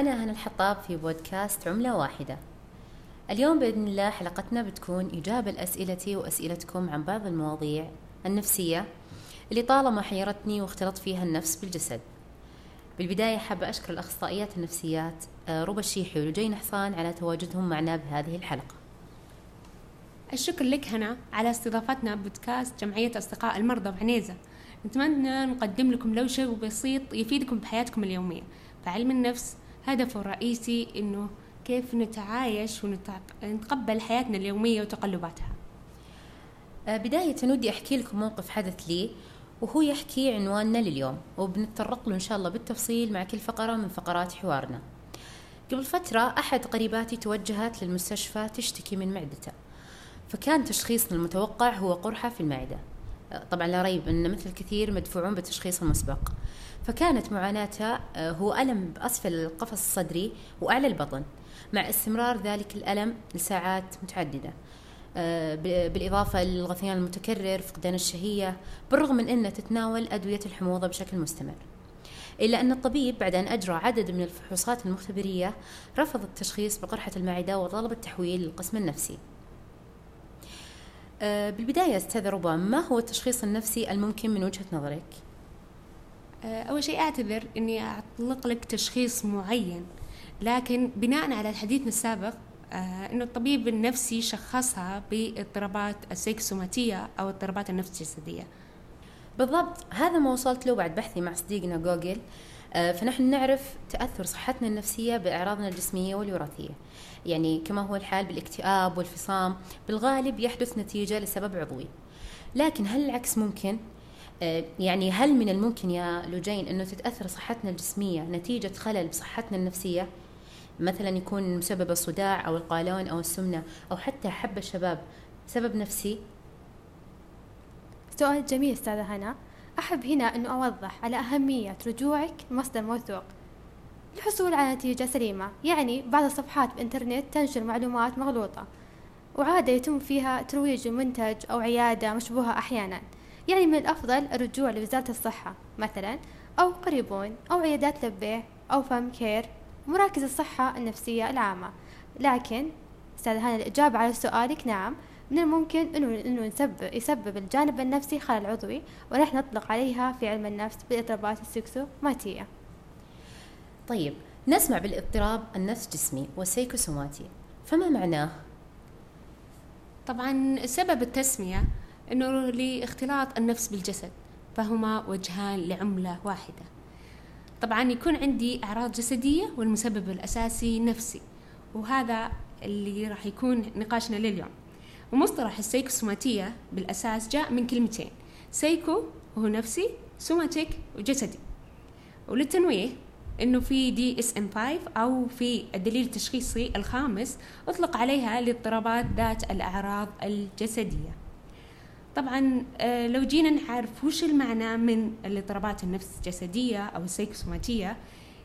أنا هنا الحطاب في بودكاست عملة واحدة. اليوم بإذن الله حلقتنا بتكون إجابة لأسئلتي وأسئلتكم عن بعض المواضيع النفسية اللي طالما حيرتني واختلط فيها النفس بالجسد. بالبداية حابة أشكر الأخصائيات النفسيات آه، ربى الشيحي ولجين حصان على تواجدهم معنا بهذه الحلقة. الشكر لك هنا على استضافتنا بودكاست جمعية أصدقاء المرضى بعنيزة. نتمنى نقدم لكم لو شيء بسيط يفيدكم بحياتكم اليومية. فعلم النفس هدفه الرئيسي إنه كيف نتعايش ونتقبل حياتنا اليومية وتقلباتها. آه، بداية ودي أحكي لكم موقف حدث لي وهو يحكي عنواننا لليوم وبنتطرق له إن شاء الله بالتفصيل مع كل فقرة من فقرات حوارنا. قبل فترة أحد قريباتي توجهت للمستشفى تشتكي من معدته فكان تشخيصنا المتوقع هو قرحة في المعدة. طبعا لا ريب أن مثل الكثير مدفوعون بالتشخيص المسبق. فكانت معاناتها آه، هو ألم بأسفل القفص الصدري وأعلى البطن. مع استمرار ذلك الألم لساعات متعددة. آه، بالإضافة للغثيان المتكرر فقدان الشهية بالرغم من أنها تتناول أدوية الحموضة بشكل مستمر. إلا أن الطبيب بعد أن أجرى عدد من الفحوصات المختبرية رفض التشخيص بقرحة المعدة وطلب التحويل للقسم النفسي. بالبداية أستاذ ربا ما هو التشخيص النفسي الممكن من وجهة نظرك؟ آه، أول شيء أعتذر أني أطلق لك تشخيص معين لكن بناء على حديثنا السابق آه، أنه الطبيب النفسي شخصها باضطرابات السيكسوماتية أو اضطرابات النفس الجسدية بالضبط هذا ما وصلت له بعد بحثي مع صديقنا جوجل فنحن نعرف تأثر صحتنا النفسية بأعراضنا الجسمية والوراثية يعني كما هو الحال بالاكتئاب والفصام بالغالب يحدث نتيجة لسبب عضوي لكن هل العكس ممكن؟ آه، يعني هل من الممكن يا لوجين أنه تتأثر صحتنا الجسمية نتيجة خلل بصحتنا النفسية؟ مثلا يكون مسبب الصداع أو القولون أو السمنة أو حتى حب الشباب سبب نفسي؟ سؤال جميل أستاذة هنا أحب هنا أنه أوضح على أهمية رجوعك لمصدر موثوق. للحصول على نتيجة سليمة يعني بعض الصفحات بإنترنت تنشر معلومات مغلوطة. وعادة يتم فيها ترويج منتج أو عيادة مشبوهة أحيانا. يعني من الأفضل الرجوع لوزارة الصحة مثلا أو قريبون أو عيادات لبيه أو فام كير مراكز الصحة النفسية العامة. لكن أستاذ هنا الإجابة على سؤالك نعم. من الممكن إنه إنه يسبب يسبب الجانب النفسي خلل عضوي ونحن نطلق عليها في علم النفس بالاضطرابات السيكوسوماتية. طيب نسمع بالاضطراب النفس جسمي والسيكوسوماتي. فما معناه؟ طبعا سبب التسمية أنه لاختلاط النفس بالجسد فهما وجهان لعملة واحدة. طبعا يكون عندي أعراض جسدية والمسبب الأساسي نفسي وهذا اللي راح يكون نقاشنا لليوم. ومصطلح السيكوسوماتية بالأساس جاء من كلمتين. سيكو وهو نفسي somatic وجسدي وللتنويه إنه في DSM 5 أو في الدليل التشخيصي الخامس أطلق عليها الاضطرابات ذات الأعراض الجسدية. طبعا آه، لو جينا نعرف وش المعنى من الاضطرابات النفس الجسدية أو السيكوسوماتيه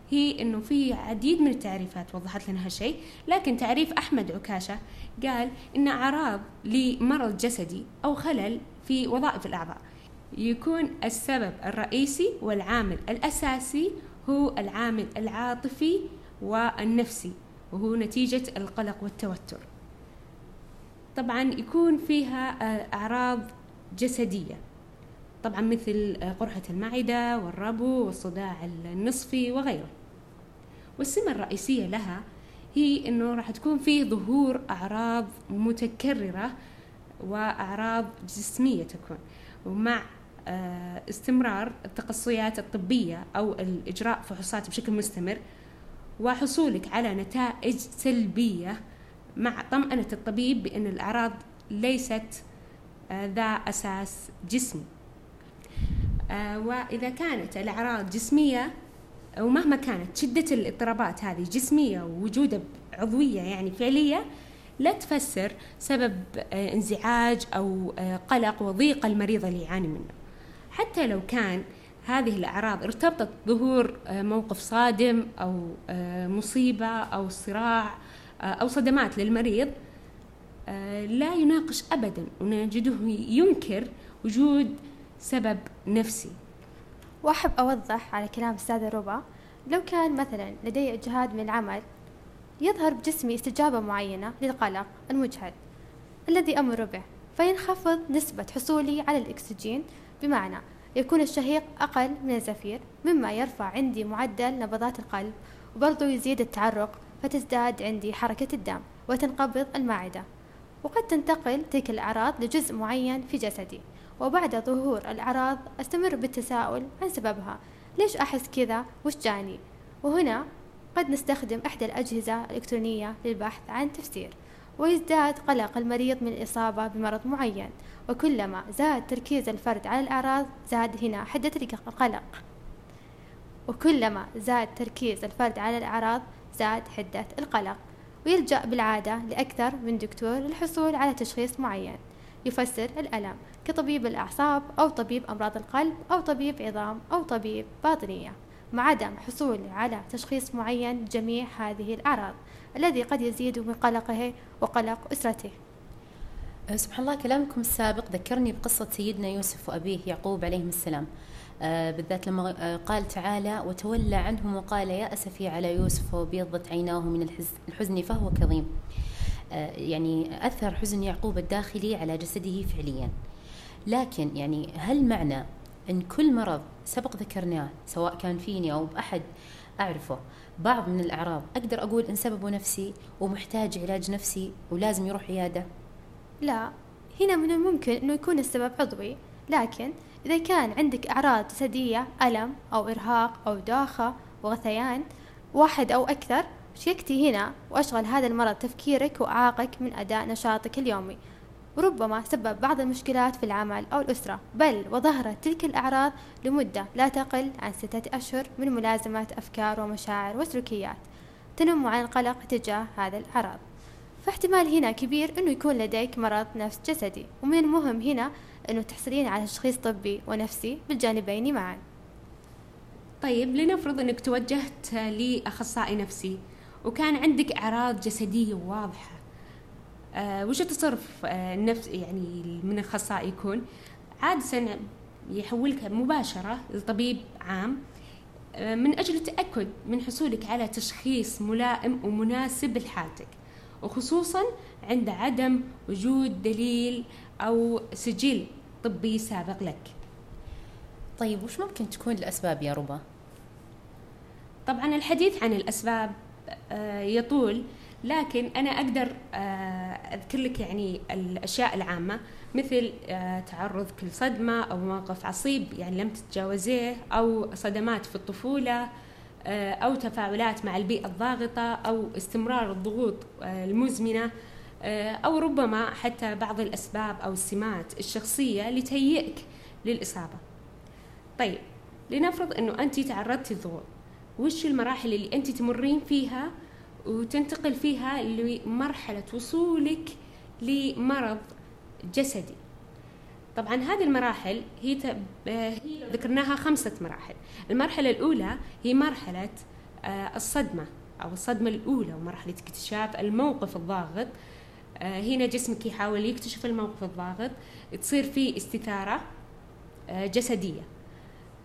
هي إنه في عديد من التعريفات وضحت لنا هالشيء لكن تعريف أحمد عكاشة قال إن أعراض لمرض جسدي أو خلل في وظائف الأعضاء. يكون السبب الرئيسي والعامل الأساسي هو العامل العاطفي والنفسي وهو نتيجة القلق والتوتر. طبعا يكون فيها آه، أعراض جسدية. طبعا مثل آه، قرحة المعدة والربو والصداع النصفي وغيره. والسمة الرئيسية لها هي إنه راح تكون في ظهور أعراض متكررة وأعراض جسمية تكون. ومع آه، استمرار التقصيات الطبية أو الإجراء فحوصات بشكل مستمر وحصولك على نتائج سلبية مع طمأنة الطبيب بأن الأعراض ليست آه، ذا أساس جسمي. وإذا كانت الأعراض جسمية ومهما كانت شدة الاضطرابات هذه جسمية ووجودها عضوية يعني فعلية لا تفسر سبب انزعاج أو قلق وضيق المريض اللي يعاني منه. حتى لو كان هذه الأعراض ارتبطت ظهور آه، موقف صادم أو آه، مصيبة أو صراع آه، أو صدمات للمريض لا يناقش أبدا ونجده ينكر وجود سبب نفسي. وأحب أوضح على كلام أستاذة ربا لو كان مثلا لدي إجهاد من العمل يظهر بجسمي استجابة معينة للقلق المجهد الذي أمر به فينخفض نسبة حصولي على الأكسجين بمعنى يكون الشهيق أقل من الزفير مما يرفع عندي معدل نبضات القلب وبرضو يزيد التعرق فتزداد عندي حركة الدم وتنقبض المعدة وقد تنتقل تلك الأعراض لجزء معين في جسدي. وبعد ظهور الأعراض أستمر بالتساؤل عن سببها. ليش أحس كذا؟ وش جاني؟ وهنا قد نستخدم إحدى الأجهزة الإلكترونية للبحث عن تفسير. ويزداد قلق المريض من الإصابة بمرض معين. وكلما زاد تركيز الفرد على الأعراض زاد هنا حدة القلق. وكلما زاد تركيز الفرد على الأعراض زاد حدة القلق. ويلجأ بالعادة لأكثر من دكتور للحصول على تشخيص معين. يفسر الألم. كطبيب الأعصاب أو طبيب أمراض القلب أو طبيب عظام أو طبيب باطنية مع عدم حصوله على تشخيص معين جميع هذه الأعراض الذي قد يزيد من قلقه وقلق أسرته. أه، سبحان الله كلامكم السابق ذكرني بقصة سيدنا يوسف وأبيه يعقوب عليهم السلام. آه بالذات لما آه قال تعالى وتولى عنهم وقال يا أسفي على يوسف وبيضت عيناه من الحزن فهو كظيم. يعني أثر حزن يعقوب الداخلي على جسده فعليا. لكن يعني هل معنى أن كل مرض سبق ذكرناه سواء كان فيني أو بأحد أعرفه بعض من الأعراض أقدر أقول إن سببه نفسي ومحتاج علاج نفسي ولازم يروح عيادة؟ لا هنا من الممكن أنه يكون السبب عضوي لكن إذا كان عندك أعراض جسدية ألم أو إرهاق أو دوخة وغثيان واحد أو أكثر شيكتي هنا وأشغل هذا المرض تفكيرك وأعاقك من أداء نشاطك اليومي. وربما سبب بعض المشكلات في العمل أو الأسرة. بل وظهرت تلك الأعراض لمدة لا تقل عن ستة أشهر من ملازمة أفكار ومشاعر وسلوكيات تنم عن القلق تجاه هذا الأعراض. فاحتمال هنا كبير أنه يكون لديك مرض نفس جسدي ومن المهم هنا أنه تحصلين على تشخيص طبي ونفسي بالجانبين معا. طيب لنفرض أنك توجهت لأخصائي نفسي وكان عندك أعراض جسدية واضحة. وش التصرف آه النفس يعني من الأخصائي يكون عادة يحولك مباشرة لطبيب عام آه من أجل التأكد من حصولك على تشخيص ملائم ومناسب لحالتك وخصوصا عند عدم وجود دليل أو سجل طبي سابق لك طيب وش ممكن تكون الأسباب يا ربا؟ طبعا الحديث عن الأسباب آه، يطول لكن أنا أقدر آه، أذكر لك يعني الأشياء العامة مثل آه، تعرضك لصدمة أو موقف عصيب يعني لم تتجاوزيه أو صدمات في الطفولة أو تفاعلات مع البيئة الضاغطة أو استمرار الضغوط المزمنة أو ربما حتى بعض الأسباب أو السمات الشخصية لتهيئك للإصابة. طيب لنفرض أنه أنت تعرضتي للضغوط وش المراحل اللي أنت تمرين فيها وتنتقل فيها لمرحلة وصولك لمرض جسدي. طبعا هذه المراحل هي. هي ذكرناها خمسة مراحل. المرحلة الأولى هي مرحلة آه، الصدمة أو الصدمة الأولى ومرحلة اكتشاف الموقف الضاغط. آه، هنا جسمك يحاول يكتشف الموقف الضاغط. تصير في استثارة آه، جسدية.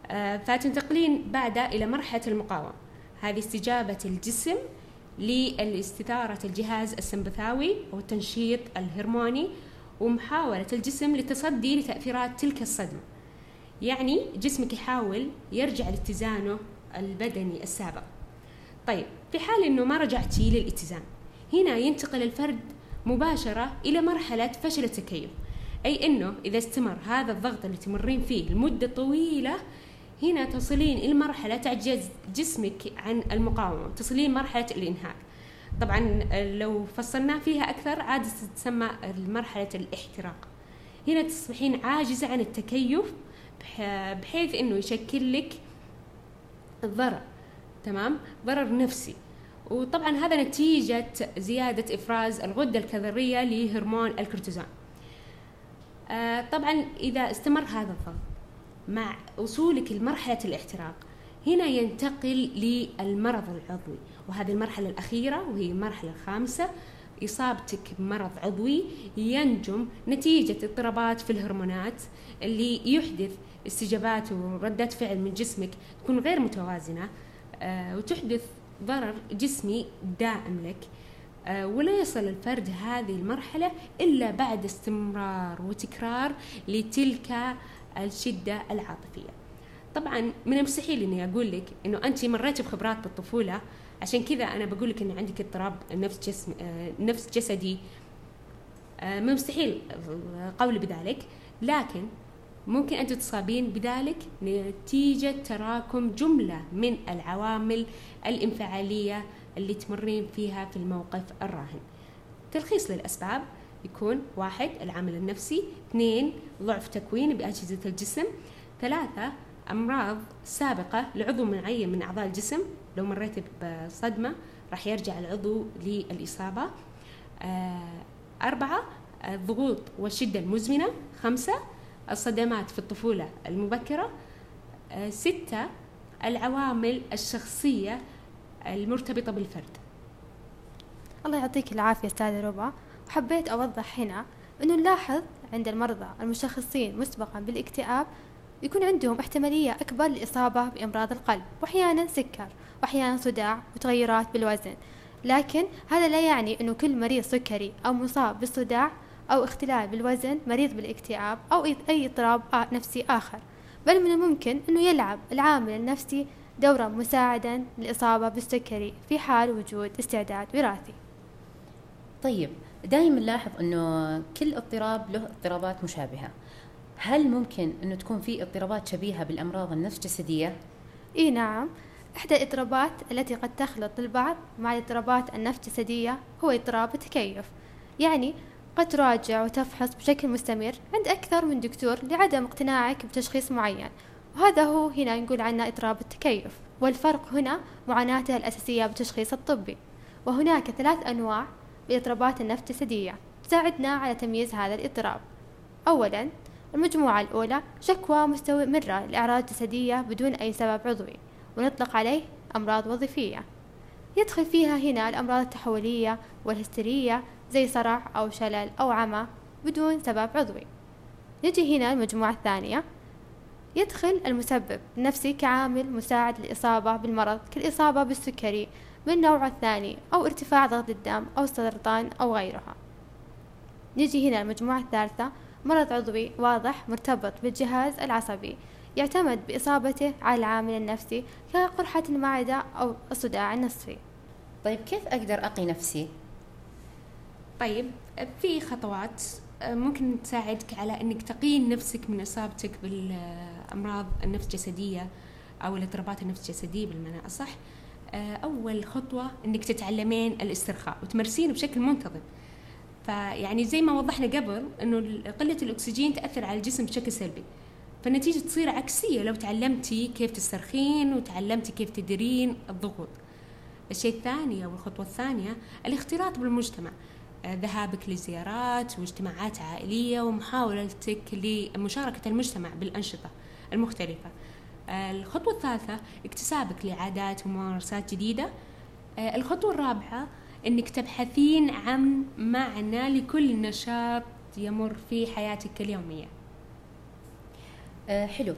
آه، فتنتقلين بعدها إلى مرحلة المقاومة. هذه استجابة الجسم لاستثارة الجهاز السمبثاوي والتنشيط الهرموني ومحاولة الجسم للتصدي لتأثيرات تلك الصدمة. يعني جسمك يحاول يرجع لاتزانه البدني السابق. طيب في حال إنه ما رجعتي للاتزان هنا ينتقل الفرد مباشرة إلى مرحلة فشل التكيف. أي أنه إذا استمر هذا الضغط اللي تمرين فيه لمدة طويلة هنا تصلين إلى مرحلة تعجز جسمك عن المقاومة تصلين مرحلة الإنهاك طبعا لو فصلنا فيها أكثر عادة تسمى مرحلة الاحتراق. هنا تصبحين عاجزة عن التكيف بحيث أنه يشكل لك ضرر تمام؟ ضرر نفسي. وطبعا هذا نتيجة زيادة إفراز الغدة الكظرية لهرمون الكورتيزون. آه طبعا إذا استمر هذا الضغط مع وصولك لمرحلة الاحتراق. هنا ينتقل للمرض العضوي وهذه المرحلة الأخيرة وهي المرحلة الخامسة. إصابتك بمرض عضوي ينجم نتيجة اضطرابات في الهرمونات اللي يحدث استجابات وردات فعل من جسمك تكون غير متوازنة آه، وتحدث ضرر جسمي دائم لك. آه، ولا يصل الفرد هذه المرحلة إلا بعد استمرار وتكرار لتلك الشدة العاطفية. طبعا من المستحيل إني أقول لك إنه انت مريتي بخبرات بالطفوله عشان كذا أنا بقول لك إن عندك اضطراب نفس جسم آه، نفس جسدي. آه، من المستحيل قولي بذلك لكن ممكن أن تصابين بذلك نتيجة تراكم جملة من العوامل الانفعالية اللي تمرين فيها في الموقف الراهن. تلخيص للأسباب يكون واحد العامل النفسي. اثنين ضعف تكوين بأجهزة الجسم. ثلاثة أمراض سابقة لعضو معين من أعضاء الجسم. لو مريت بصدمة راح يرجع العضو للإصابة. آه، أربعة الضغوط والشدة المزمنة. خمسة الصدمات في الطفولة المبكرة. آه، ستة العوامل الشخصية المرتبطة بالفرد. الله يعطيك العافية أستاذة ربا وحبيت أوضح هنا أنه نلاحظ عند المرضى المشخصين مسبقا بالاكتئاب يكون عندهم احتمالية أكبر للإصابة بأمراض القلب وأحيانا سكر وأحيانا صداع وتغيرات بالوزن. لكن هذا لا يعني أنه كل مريض سكري أو مصاب بالصداع أو اختلال بالوزن مريض بالاكتئاب أو أي اضطراب نفسي آخر. بل من الممكن أنه يلعب العامل النفسي دورا مساعدا للإصابة بالسكري في حال وجود استعداد وراثي. طيب دائما نلاحظ أنه كل اضطراب له اضطرابات مشابهة. هل ممكن أنه تكون في اضطرابات شبيهة بالأمراض النفس جسدية؟ إي نعم. إحدى الاضطرابات التي قد تخلط البعض مع الاضطرابات النفس جسدية هو اضطراب التكيف. يعني قد تراجع وتفحص بشكل مستمر عند أكثر من دكتور لعدم اقتناعك بتشخيص معين. وهذا هو هنا نقول عنه اضطراب التكيف. والفرق هنا معاناته الأساسية بالتشخيص الطبي. وهناك ثلاث أنواع بالاضطرابات النفس الجسدية تساعدنا على تمييز هذا الاضطراب. أولا المجموعة الأولى شكوى مستمرة لأعراض جسدية بدون أي سبب عضوي ونطلق عليه أمراض وظيفية. يدخل فيها هنا الأمراض التحولية والهستيرية زي صرع أو شلل أو عمى بدون سبب عضوي. نجي هنا المجموعة الثانية. يدخل المسبب النفسي كعامل مساعد للإصابة بالمرض كالإصابة بالسكري من النوع الثاني أو ارتفاع ضغط الدم أو السرطان أو غيرها نجي هنا المجموعة الثالثة مرض عضوي واضح مرتبط بالجهاز العصبي يعتمد بإصابته على العامل النفسي كقرحة المعدة أو الصداع النصفي طيب كيف أقدر أقي نفسي؟ طيب في خطوات آه، ممكن تساعدك على إنك تقين نفسك من إصابتك بالامراض النفس الجسدية أو الاضطرابات النفس الجسدية بالمعنى اصح آه، أول خطوة إنك تتعلمين الاسترخاء وتمارسينه بشكل منتظم. فيعني زي ما وضحنا قبل إنه قلة الأكسجين تأثر على الجسم بشكل سلبي. فالنتيجة تصير عكسية لو تعلمتي كيف تسترخين وتعلمتي كيف تديرين الضغوط. الشيء الثاني أو الخطوة الثانية الاختلاط بالمجتمع. آه، ذهابك لزيارات واجتماعات عائلية ومحاولتك لمشاركة المجتمع بالأنشطة. المختلفة. آه، الخطوة الثالثة اكتسابك لعادات وممارسات جديدة. آه، الخطوة الرابعة إنك تبحثين عن معنى لكل نشاط يمر في حياتك اليومية. أه حلو.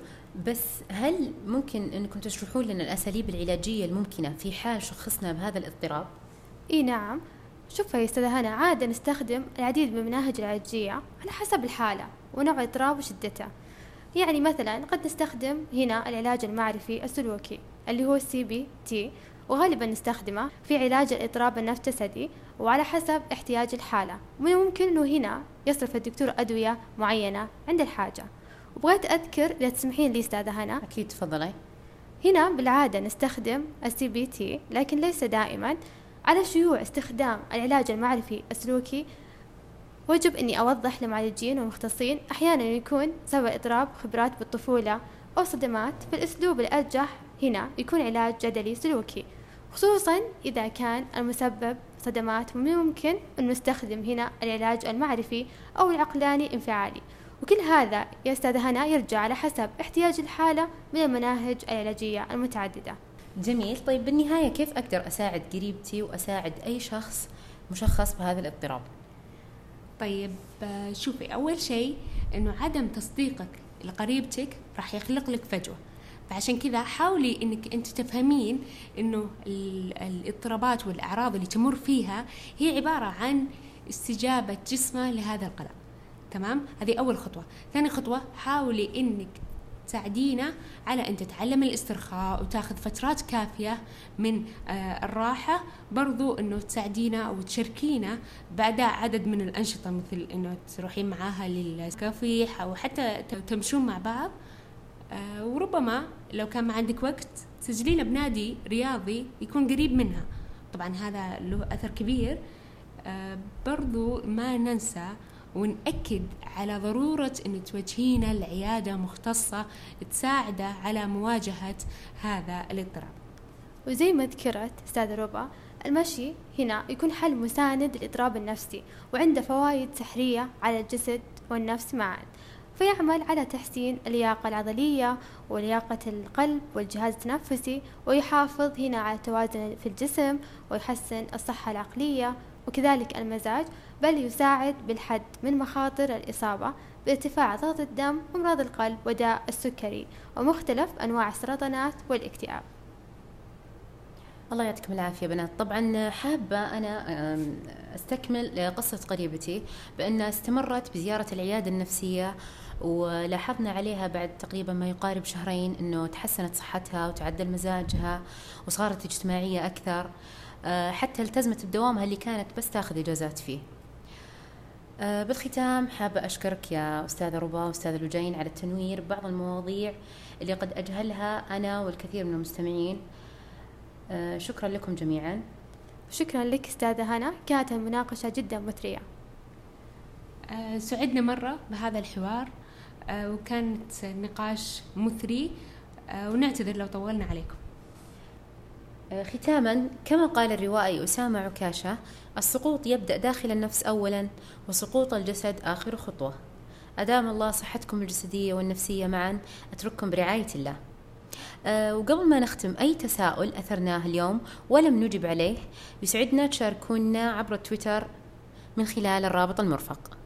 بس هل ممكن إنكم تشرحون لنا الأساليب العلاجية الممكنة في حال شخصنا بهذا الاضطراب؟ إي نعم. شوف يا أستاذة هنا عادة نستخدم العديد من المناهج العلاجية على حسب الحالة ونوع الاضطراب وشدته. يعني مثلا قد نستخدم هنا العلاج المعرفي السلوكي اللي هو ال CBT وغالبا نستخدمه في علاج الاضطراب النفس الجسدي وعلى حسب احتياج الحالة. ومن الممكن أنه هنا يصرف الدكتور أدوية معينة عند الحاجة. وبغيت أذكر إذا تسمحين لي أستاذة هنا. أكيد تفضلي. هنا بالعادة نستخدم ال CBT لكن ليس دائما على شيوع استخدام العلاج المعرفي السلوكي وجب أني أوضح للمعالجين والمختصين أحيانا يكون سبب اضطراب خبرات بالطفولة أو صدمات فالأسلوب الأرجح هنا يكون علاج جدلي سلوكي خصوصا إذا كان المسبب صدمات ممكن أن نستخدم هنا العلاج المعرفي أو العقلاني انفعالي. وكل هذا يا أستاذ هنا يرجع على حسب احتياج الحالة من المناهج العلاجية المتعددة. جميل. طيب بالنهاية كيف أقدر أساعد قريبتي وأساعد أي شخص مشخص بهذا الاضطراب؟ طيب شوفي أول شيء أنه عدم تصديقك لقريبتك راح يخلق لك فجوة. فعشان كذا حاولي إنك أنت تفهمين إنه الاضطرابات والأعراض اللي تمر فيها هي عبارة عن استجابة جسمه لهذا القلق. تمام؟ هذه أول خطوة. ثاني خطوة حاولي إنك تساعدينا على أن تتعلم الاسترخاء وتاخذ فترات كافية من آه، الراحة. برضو أنه تساعدينا أو تشاركينا بأداء عدد من الأنشطة مثل أنه تروحين معاها للكافيح أو حتى تمشون مع بعض. آه، وربما لو كان ما عندك وقت تسجلين بنادي رياضي يكون قريب منها. طبعا هذا له أثر كبير. آه، برضو ما ننسى ونأكد على ضرورة أن توجهينا العيادة مختصة تساعده على مواجهة هذا الاضطراب. وزي ما ذكرت أستاذة ربا المشي هنا يكون حل مساند للإضطراب النفسي وعنده فوائد سحرية على الجسد والنفس معا. فيعمل على تحسين اللياقة العضلية ولياقة القلب والجهاز التنفسي ويحافظ هنا على التوازن في الجسم ويحسن الصحة العقلية وكذلك المزاج. بل يساعد بالحد من مخاطر الإصابة بارتفاع ضغط الدم وأمراض القلب وداء السكري ومختلف أنواع السرطانات والاكتئاب. الله يعطيكم العافية بنات. طبعا حابة أنا أستكمل قصة قريبتي بأنها استمرت بزيارة العيادة النفسية ولاحظنا عليها بعد تقريبا ما يقارب شهرين أنه تحسنت صحتها وتعدل مزاجها وصارت اجتماعية أكثر آه، حتى التزمت بدوامها اللي كانت بس تاخذ إجازات فيه. بالختام حابة أشكرك يا أستاذة ربا وأستاذة لجين على التنوير ببعض المواضيع اللي قد أجهلها أنا والكثير من المستمعين. آه، شكرا لكم جميعا. شكرا لك أستاذة هنا. كانت المناقشة جدا مثرية سعدنا مرة بهذا الحوار وكانت نقاش مثري ونعتذر لو طولنا عليكم. آه، ختاما كما قال الروائي أسامة عكاشة السقوط يبدأ داخل النفس أولا وسقوط الجسد آخر خطوة. أدام الله صحتكم الجسدية والنفسية معا أترككم برعاية الله. أه وقبل ما نختم أي تساؤل أثرناه اليوم ولم نجب عليه يسعدنا تشاركونا عبر تويتر من خلال الرابط المرفق.